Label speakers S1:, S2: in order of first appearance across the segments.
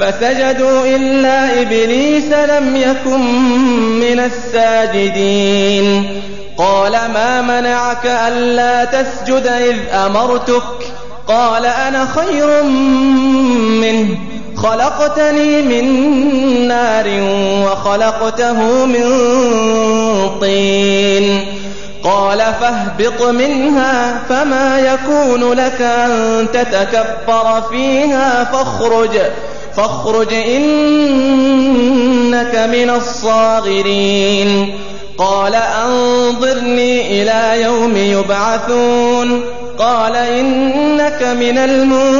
S1: فسجدوا إلا إبليس لم يكن من الساجدين. قال ما منعك ألا تسجد إذ أمرتك؟ قال أنا خير منه. خلقتني من نار وخلقته من طين. قال فاهبط منها فما يكون لك أن تتكبر فيها فاخرج. فاخرج إنك من الصاغرين. قال أنظرني إلى يوم يبعثون. قال إنك من المنظرين.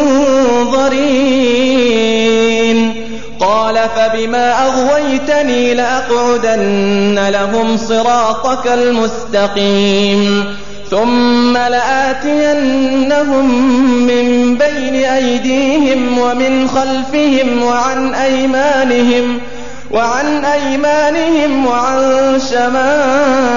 S1: قال فبما أغويتني لأقعدن لهم صراطك المستقيم. ثم لآتينهم من بين أيديهم ومن خلفهم وعن أيمانهم وعن أيمانهم وعن شمائلهم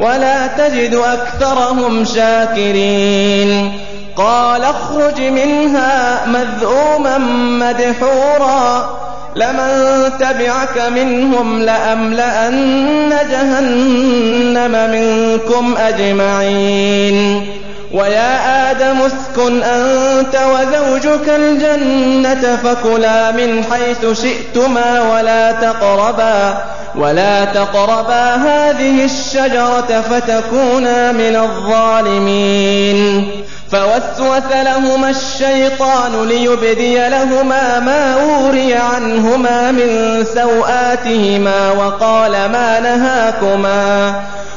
S1: ولا تجد أكثرهم شاكرين قال اخرج منها مذءوما مدحورا لمن تبعك منهم لأملأن جهنم منكم أجمعين. ويا آدم اسكن أنت وزوجك الجنة فكلا من حيث شئتما ولا تقربا ولا تقربا هذه الشجرة فتكونا من الظالمين. فوسوس لهما الشيطان ليبدي لهما ما أوري عنهما من سوآتهما وقال ما نهاكما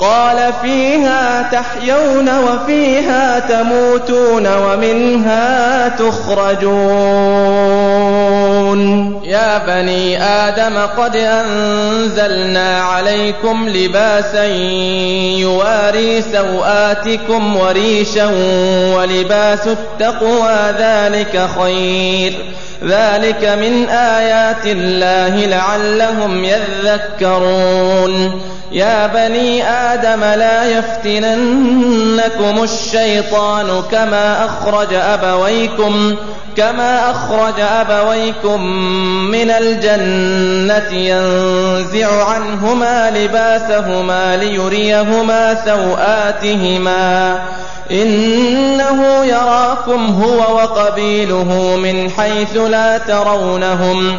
S1: قال فيها تحيون وفيها تموتون ومنها تخرجون. يا بني آدم قد أنزلنا عليكم لباسا يواري سوآتكم وريشا ولباس التقوى ذلك خير. ذلك من آيات الله لعلهم يذكرون. يا بني آدم لا يفتننكم الشيطان كما أخرج أبويكم كما أخرج أبويكم من الجنة ينزع عنهما لباسهما ليريهما سوآتهما إنه يراكم هو وقبيله من حيث لا ترونهم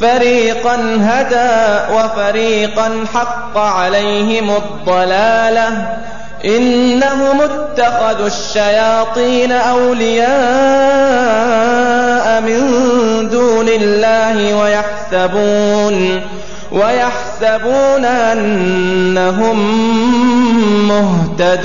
S1: فريقا هدى وفريقا حق عليهم الضلالة. إنهم اتخذوا الشياطين أولياء من دون الله ويحسبون ويحسبون أنهم مهتدون.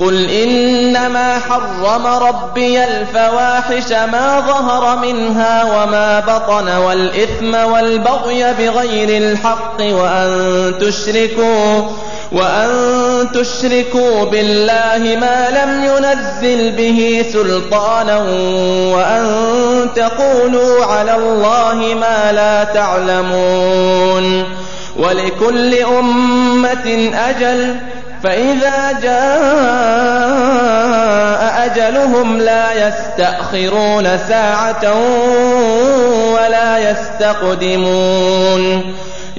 S1: قل إنما حرم ربي الفواحش ما ظهر منها وما بطن والإثم والبغي بغير الحق وأن تشركوا وأن تشركوا بالله ما لم ينزل به سلطانا وأن تقولوا على الله ما لا تعلمون ولكل أمة أجل فإذا جاء أجلهم لا يستأخرون ساعة ولا يستقدمون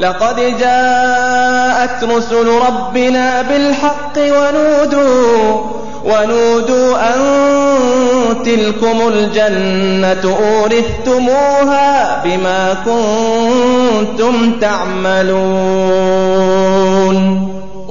S1: لقد جاءت رسل ربنا بالحق ونودوا ونودوا أن تلكم الجنة أورثتموها بما كنتم تعملون.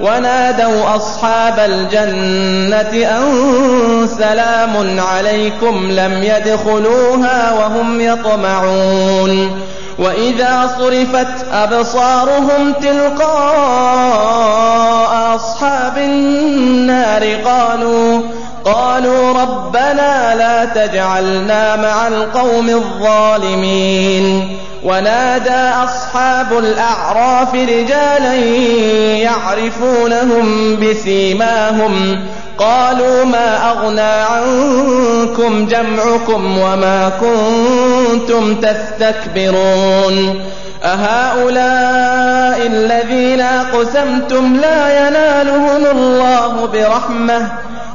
S1: ونادوا أصحاب الجنة أن سلام عليكم لم يدخلوها وهم يطمعون وإذا صرفت أبصارهم تلقاء أصحاب النار قالوا قالوا ربنا لا تجعلنا مع القوم الظالمين. ونادى أصحاب الأعراف رجالا يعرفونهم بسيماهم. قالوا ما أغنى عنكم جمعكم وما كنتم تستكبرون. أهؤلاء الذين أقسمتم لا ينالهم الله برحمة.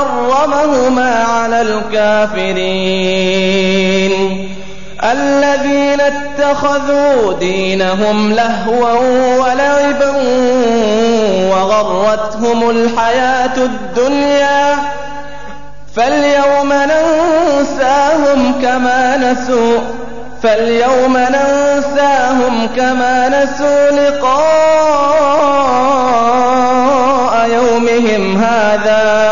S1: الله حرمهما على الكافرين. الذين اتخذوا دينهم لهوا ولعبا وغرتهم الحياة الدنيا فاليوم ننساهم كما نسوا فاليوم ننساهم كما نسوا لقاء يومهم هذا.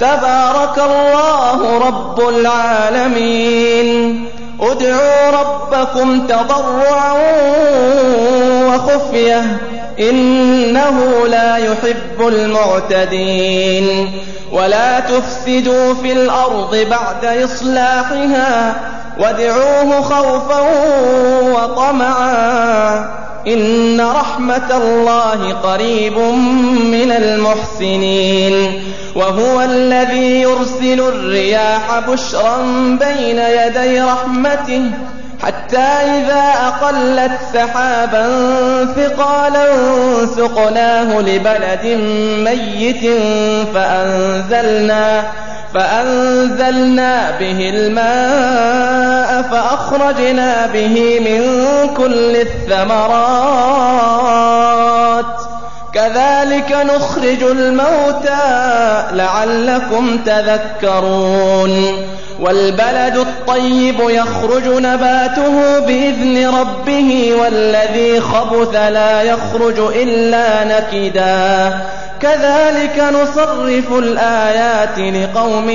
S1: تبارك الله رب العالمين. ادعوا ربكم تضرعا وخفية. إنه لا يحب المعتدين. ولا تفسدوا في الأرض بعد إصلاحها. وادعوه خوفا وطمعا. إن رحمة الله قريب من المحسنين وهو الذي يرسل الرياح بشرا بين يدي رحمته حتى إذا أقلت سحابا ثقالا سقناه لبلد ميت فأنزلنا فأنزلنا به الماء فأخرجنا به من كل الثمرات. كذلك نخرج الموتى لعلكم تذكرون. والبلد الطيب يخرج نباته بإذن ربه والذي خبث لا يخرج إلا نكدا. كذلك نصرف الآيات لقوم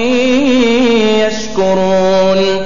S1: يشكرون.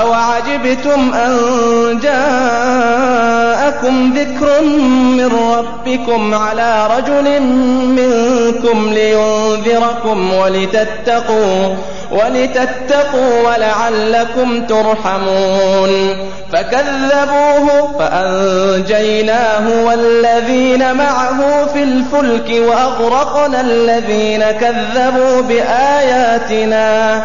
S1: أو عجبتم أن جاءكم ذكر من ربكم على رجل منكم لينذركم ولتتقوا ولتتقوا ولعلكم ترحمون فكذبوه فأنجيناه والذين معه في الفلك وأغرقنا الذين كذبوا بآياتنا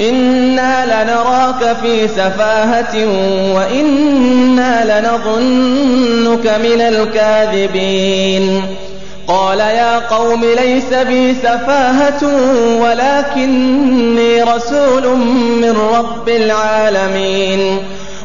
S1: إنا لنراك في سفاهة وإنا لنظنك من الكاذبين قال يا قوم ليس بي سفاهة ولكني رسول من رب العالمين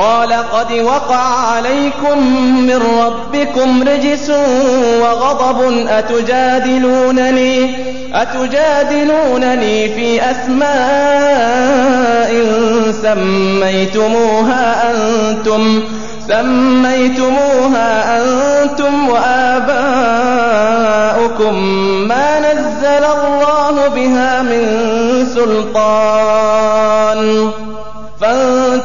S1: قال قد وقع عليكم من ربكم رجس وغضب أتجادلونني؟ أتجادلونني في أسماء سميتموها أنتم سميتموها أنتم وآباؤكم. ما نزل الله بها من سلطان.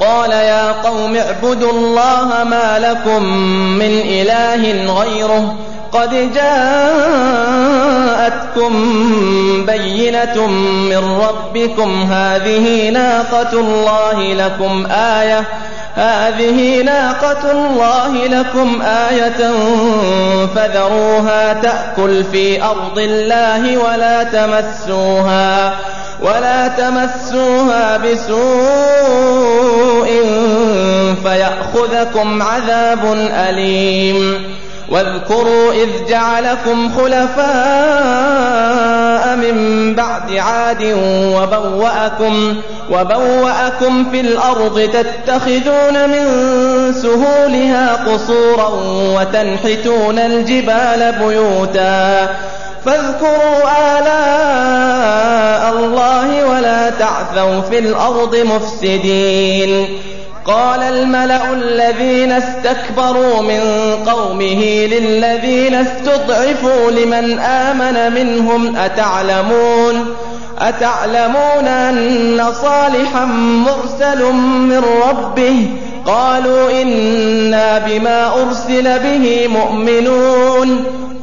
S1: قال يا قوم اعبدوا الله ما لكم من إله غيره قد جاءتكم بينة من ربكم. هذه ناقة الله لكم آية. هذه ناقة الله لكم آية. فذروها تأكل في أرض الله ولا تمسوها. ولا تمسوها بسوء فيأخذكم عذاب أليم. واذكروا إذ جعلكم خلفاء من بعد عاد وبوأكم, وبوأكم في الأرض تتخذون من سهولها قصورا وتنحتون الجبال بيوتا. فاذكروا ولا تعثوا في الأرض مفسدين. قال الملأ الذين استكبروا من قومه للذين استضعفوا لمن آمن منهم أتعلمون؟ أتعلمون أن صالحا مرسل من ربه؟ قالوا إنا بما أرسل به مؤمنون.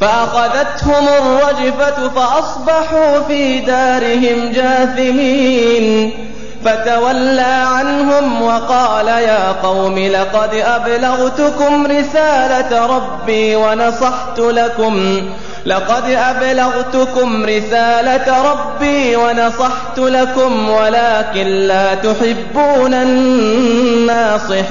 S1: فأخذتهم الرجفة فأصبحوا في دارهم جاثمين. فتولى عنهم وقال يا قوم لقد أبلغتكم رسالة ربي ونصحت لكم. لقد أبلغتكم رسالة ربي ونصحت لكم ولكن لا تحبون الناصحين.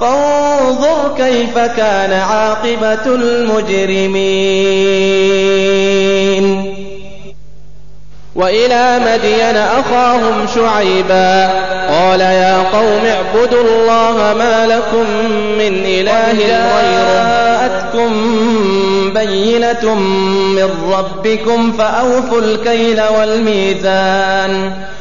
S1: فانظر كيف كان عاقبة المجرمين. وإلى مدين أخاهم شعيبا قال يا قوم اعبدوا الله ما لكم من إله غيره. جاءتكم بينة من ربكم فأوفوا الكيل والميزان.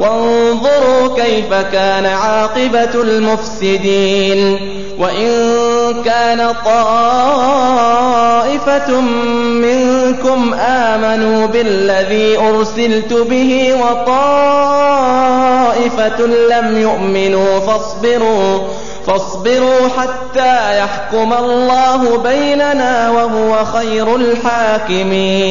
S1: وانظروا كيف كان عاقبة المفسدين وإن كان طائفة منكم آمنوا بالذي أرسلت به وطائفة لم يؤمنوا فاصبروا فاصبروا حتى يحكم الله بيننا وهو خير الحاكمين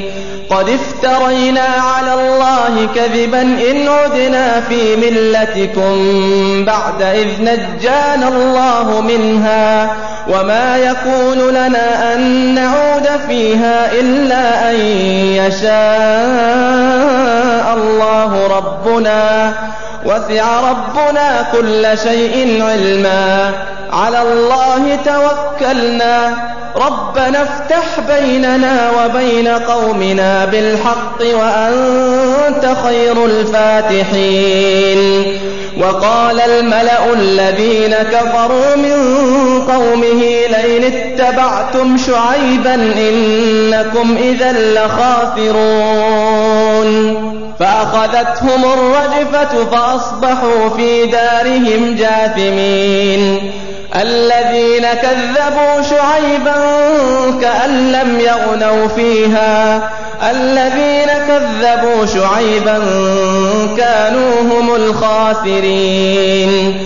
S1: قد افترينا على الله كذبا إن عدنا في ملتكم بعد إذ نجانا الله منها وما يكون لنا أن نعود فيها إلا أن يشاء الله ربنا وسع ربنا كل شيء علما على الله توكلنا. ربنا افتح بيننا وبين قومنا بالحق وأنت خير الفاتحين. وقال الملأ الذين كفروا من قومه لئن اتبعتم شعيبا إنكم إذا لخاسرون فأخذتهم الرجفة فأصبحوا في دارهم جاثمين. الذين كذبوا شعيبا كأن لم يغنوا فيها. الذين كذبوا شعيبا كانوا هم الخاسرين.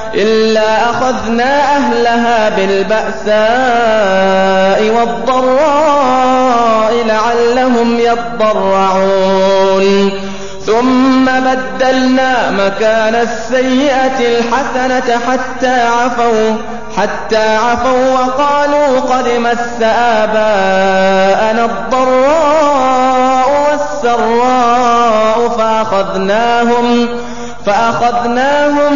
S1: إلا أخذنا أهلها بالبأساء والضراء لعلهم يضرعون. ثم بدلنا مكان السيئة الحسنة حتى عفوا حتى عفوا وقالوا قد مس آباءنا الضراء والسراء فأخذناهم فأخذناهم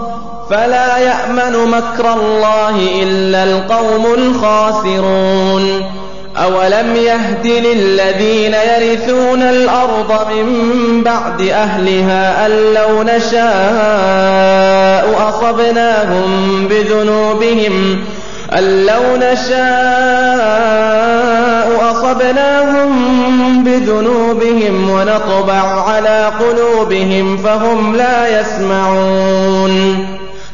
S1: فلا يأمن مكر الله إلا القوم الخاسرون. أولم يهد للذين يرثون الأرض من بعد أهلها أن لو نشاء أصبناهم بذنوبهم. أن لو نشاء أصبناهم بذنوبهم ونطبع على قلوبهم فهم لا يسمعون.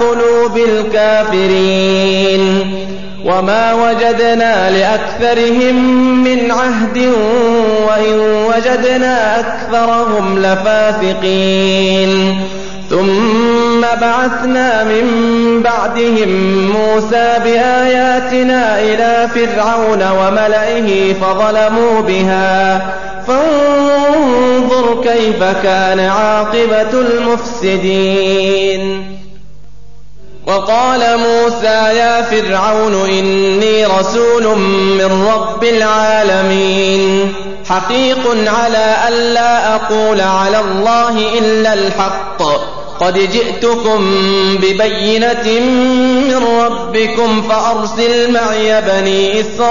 S1: قلوب الكافرين وما وجدنا لأكثرهم من عهد وإن وجدنا أكثرهم لفاسقين. ثم بعثنا من بعدهم موسى بآياتنا إلى فرعون وملئه فظلموا بها. فانظر كيف كان عاقبة المفسدين. وقال موسى يا فرعون إني رسول من رب العالمين. حقيق على ألا أقول على الله إلا الحق. قد جئتكم ببينة من ربكم فأرسل معي بني إسرائيل.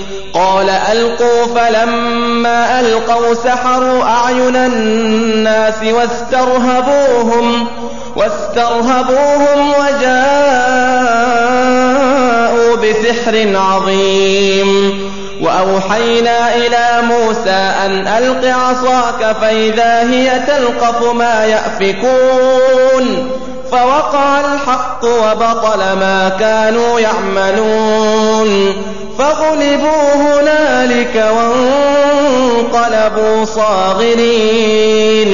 S1: قال ألقوا فلما ألقوا سحروا أعين الناس واسترهبوهم واسترهبوهم وجاءوا بسحر عظيم وأوحينا إلى موسى أن ألق عصاك فإذا هي تلقف ما يأفكون فوقع الحق وبطل ما كانوا يعملون فغلبوا هنالك وانقلبوا صاغرين.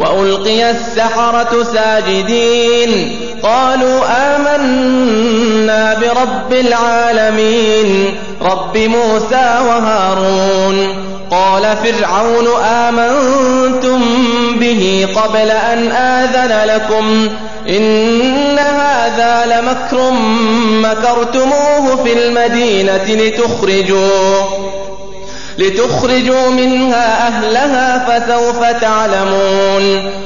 S1: وألقي السحرة ساجدين. قالوا آمنا برب العالمين. رب موسى وهارون. قال فرعون آمنتم به قبل أن آذن لكم. إن هذا لمكر مكرتموه في المدينة لتخرجوا لتخرجوا منها أهلها فسوف تعلمون.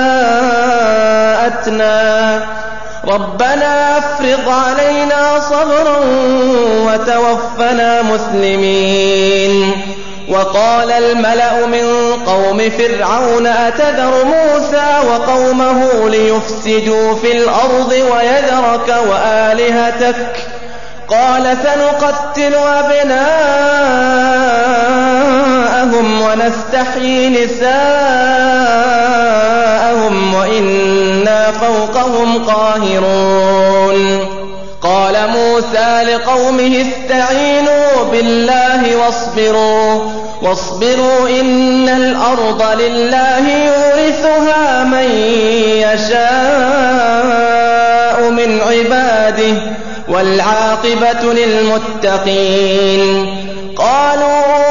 S1: جاءتنا ربنا افرض علينا صبرا وتوفنا مسلمين. وقال الملأ من قوم فرعون أتذر موسى وقومه ليفسدوا في الأرض ويذرك وآلهتك؟ قال سنقتل أبناءهم ونستحيي نساءهم وإنا فوقهم قاهرون. قال موسى لقومه استعينوا بالله واصبروا واصبروا إن الأرض لله يورثها من يشاء من عباده والعاقبة للمتقين. قالوا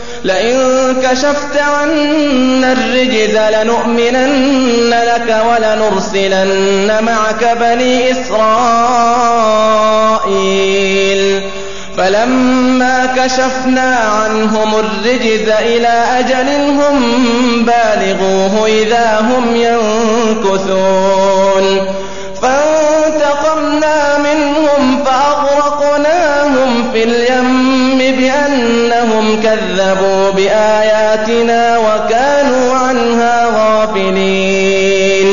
S1: لئن كشفت عنا الرجز لنؤمنن لك ولنرسلن معك بني إسرائيل. فلما كشفنا عنهم الرجز إلى أجل هم بالغوه إذا هم ينكثون. فانتقمنا منهم فأغرقناهم في اليم بأنهم كذبوا بآياتنا وكانوا عنها غافلين.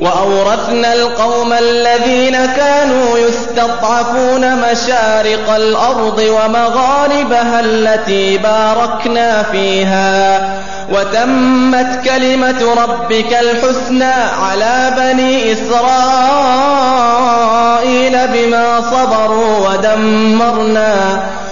S1: وأورثنا القوم الذين كانوا يستضعفون مشارق الأرض ومغاربها التي باركنا فيها. وتمت كلمة ربك الحسنى على بني إسرائيل بما صبروا ودمرنا.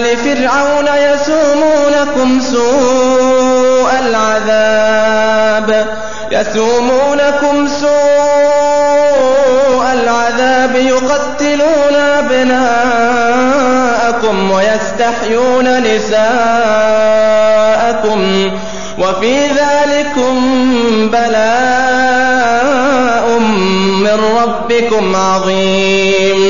S1: آل فرعون يسومونكم سوء العذاب. يسومونكم سوء العذاب يقتلون أبناءكم ويستحيون نساءكم. وفي ذلكم بلاء من ربكم عظيم.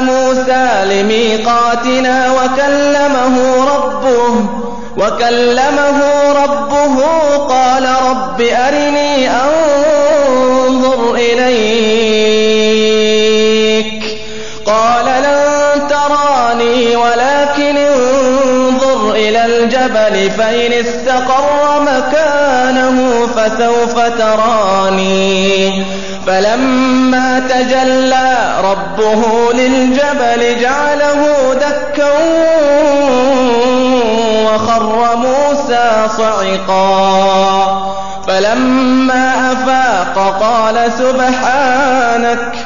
S1: موسى لميقاتنا وكلمه ربه وكلمه ربه قال رب أرني أنظر إليك. قال لن تراني ولكن انظر إلى الجبل فإن استقر مكانه فسوف تراني. فلما تجلى ربه للجبل جعله دكا وخر موسى صعقا. فلما أفاق قال سبحانك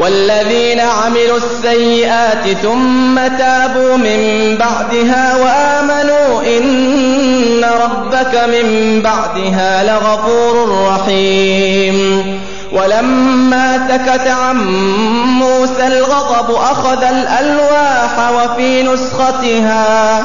S1: والذين عملوا السيئات ثم تابوا من بعدها وآمنوا إن ربك من بعدها لغفور رحيم. ولما سكت عن موسى الغضب أخذ الألواح وفي نسختها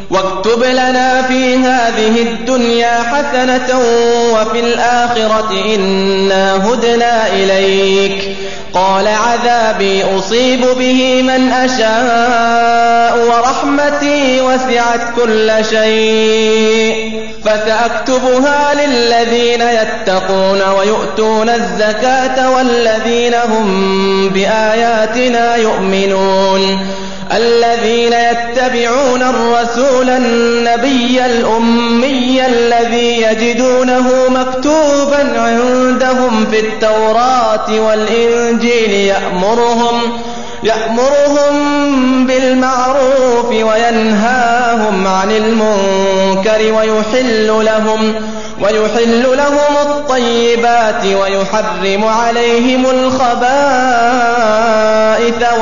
S1: واكتب لنا في هذه الدنيا حسنة وفي الآخرة إنا هدنا إليك. قال عذابي أصيب به من أشاء ورحمتي وسعت كل شيء. فسأكتبها للذين يتقون ويؤتون الزكاة والذين هم بآياتنا يؤمنون. الذين يتبعون الرسول النبي الأمي الذي يجدونه مكتوبا عندهم في التوراة والإنجيل يأمرهم يأمرهم بالمعروف وينهاهم عن المنكر ويحل لهم ويحل لهم الطيبات ويحرم عليهم الخبائث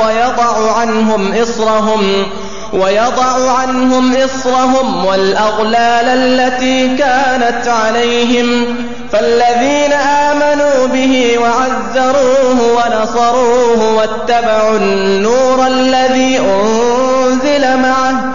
S1: ويضع عنهم إصرهم ويضع عنهم إصرهم والأغلال التي كانت عليهم فالذين آمنوا به وعزروه ونصروه واتبعوا النور الذي أنزل معه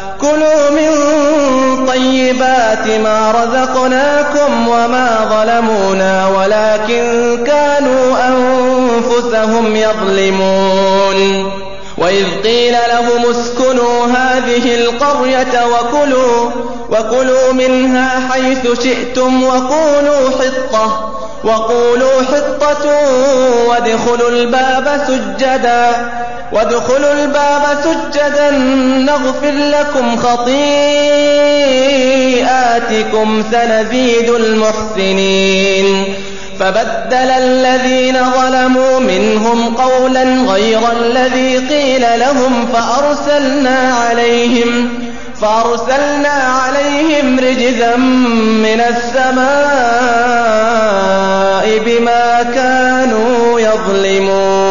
S1: كلوا من طيبات ما رزقناكم وما ظلمونا ولكن كانوا أنفسهم يظلمون. وإذ قيل لهم اسكنوا هذه القرية وكلوا وكلوا منها حيث شئتم وقولوا حطة. وقولوا حطة وادخلوا الباب سجدا وادخلوا الباب سجدا نغفر لكم خطيئاتكم سنزيد المحسنين. فبدل الذين ظلموا منهم قولا غير الذي قيل لهم فأرسلنا عليهم فأرسلنا عليهم رجزا من السماء بما كانوا يظلمون.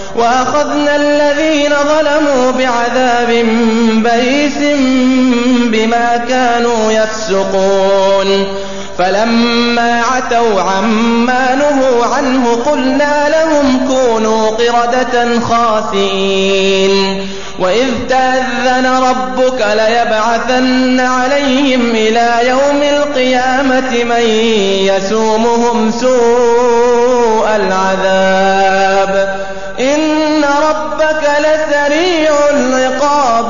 S1: وأخذنا الذين ظلموا بعذاب بئيس بما كانوا يفسقون. فلما عتوا عما نهوا عنه قلنا لهم كونوا قردة خاسئين وإذ تأذن ربك ليبعثن عليهم إلى يوم القيامة من يسومهم سوء العذاب.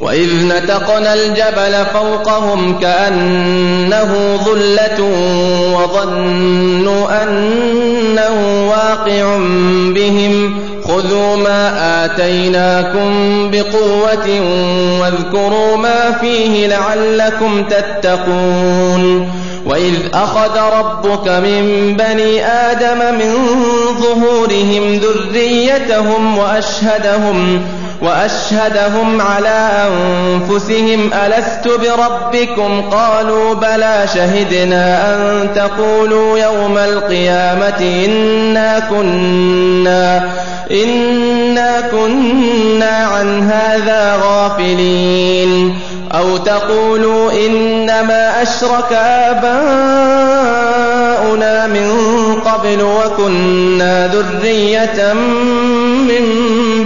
S1: وإذ نتقنا الجبل فوقهم كأنه ظلة وظنوا أنه واقع بهم خذوا ما آتيناكم بقوة واذكروا ما فيه لعلكم تتقون وإذ أخذ ربك من بني آدم من ظهورهم ذريتهم وأشهدهم وأشهدهم على أنفسهم ألست بربكم؟ قالوا بلى شهدنا أن تقولوا يوم القيامة إنا كنا إنا كنا عن هذا غافلين. أو تقولوا إنما أشرك آباؤنا من قبل وكنا ذرية من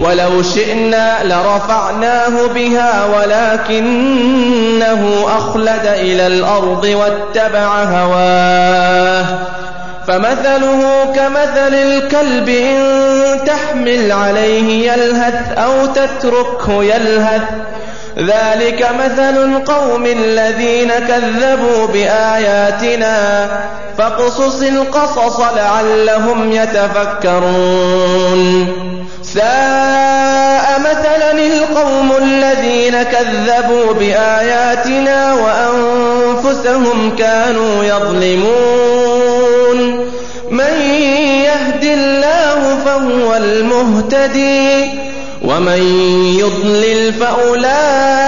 S1: ولو شئنا لرفعناه بها ولكنه أخلد إلى الأرض واتبع هواه. فمثله كمثل الكلب إن تحمل عليه يلهث أو تتركه يلهث. ذلك مثل القوم الذين كذبوا بآياتنا. فاقصص القصص لعلهم يتفكرون. مثلا القوم الذين كذبوا بآياتنا وأنفسهم كانوا يظلمون. من يهد الله فهو المهتدي ومن يضلل فأولئك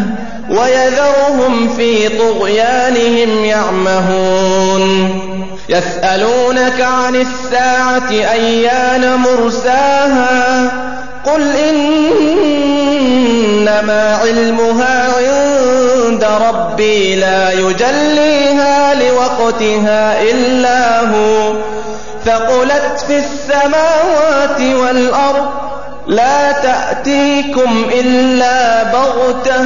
S1: ويذرهم في طغيانهم يعمهون. يسألونك عن الساعة أيان مرساها؟ قل إنما علمها عند ربي لا يجليها لوقتها إلا هو. ثقلت في السماوات والأرض لا تأتيكم إلا بغتة.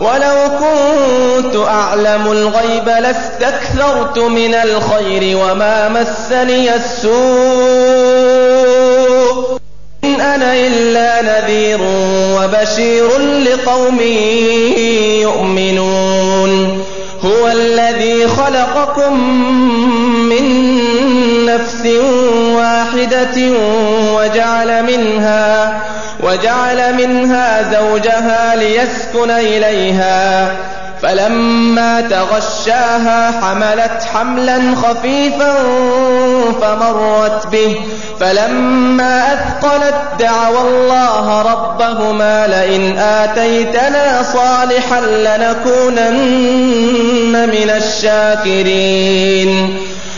S1: ولو كنت أعلم الغيب لاستكثرت من الخير وما مسني السوء. إن أنا إلا نذير وبشير لقوم يؤمنون. هو الذي خلقكم من نفس واحدة وجعل منها وجعل منها زوجها ليسكن إليها. فلما تغشاها حملت حملا خفيفا فمرت به. فلما أثقلت دعوى الله ربهما لئن آتيتنا صالحا لنكونن من الشاكرين.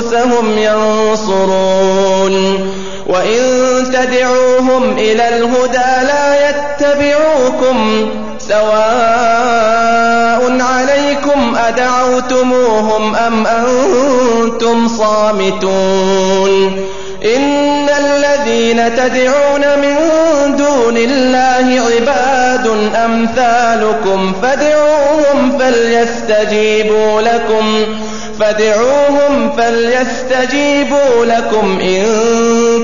S1: أنفسهم ينصرون. وإن تدعوهم إلى الهدى لا يتبعوكم سواء عليكم أدعوتموهم أم أنتم صامتون. إن الذين تدعون من دون الله عباد أمثالكم فادعوهم فليستجيبوا لكم. فادعوهم فليستجيبوا لكم إن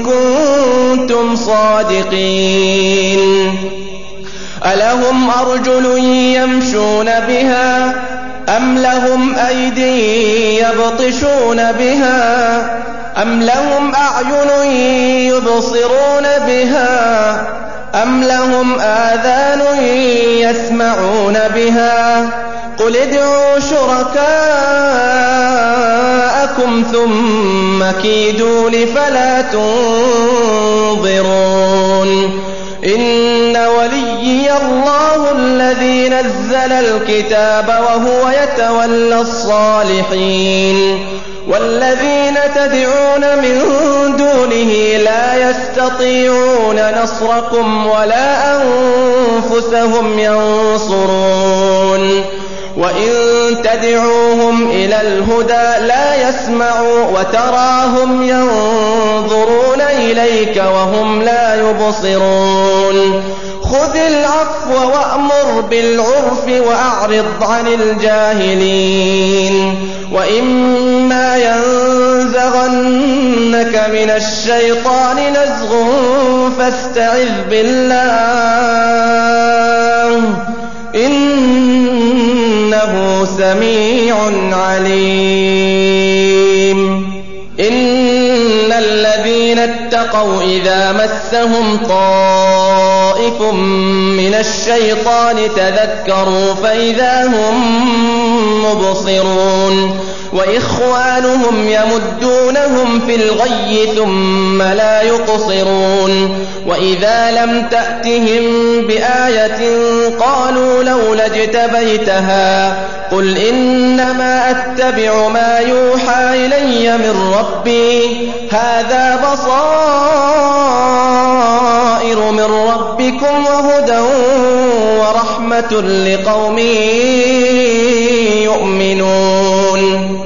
S1: كنتم صادقين. ألهم أرجل يمشون بها أم لهم أيدي يبطشون بها أم لهم أعين يبصرون بها أم لهم آذان يسمعون بها قل ادعوا شركاءكم ثم كيدون فلا تنظرون. إن وليي الله الذي نزل الكتاب وهو يتولى الصالحين. والذين تدعون من دونه لا يستطيعون نصركم ولا أنفسهم ينصرون. وإن تدعوهم إلى الهدى لا يسمعوا وتراهم ينظرون إليك وهم لا يبصرون خذ العفو وأمر بالعرف وأعرض عن الجاهلين وإما ينزغنك من الشيطان نزغ فاستعذ بالله إنه سميع عليم. إن الذين اتقوا إذا مسهم طائف من الشيطان تذكروا فإذا هم مبصرون. وإخوانهم يمدونهم في الغي ثم لا يقصرون. وإذا لم تأتهم بآية قالوا لولا اجتبيتها قل إنما أتبع ما يوحى إلي من ربي. هذا بصائر من ربكم وهدى ورحمة لقوم يؤمنون.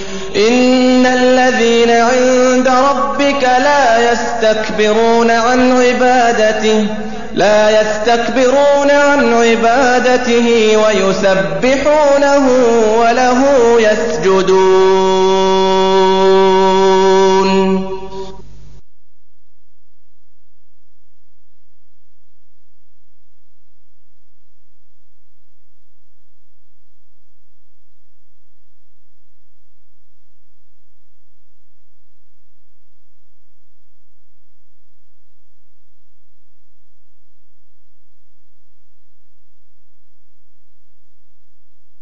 S1: إن الذين عند ربك لا يستكبرون عن عبادته لا يستكبرون عن عبادته ويسبحونه وله يسجدون.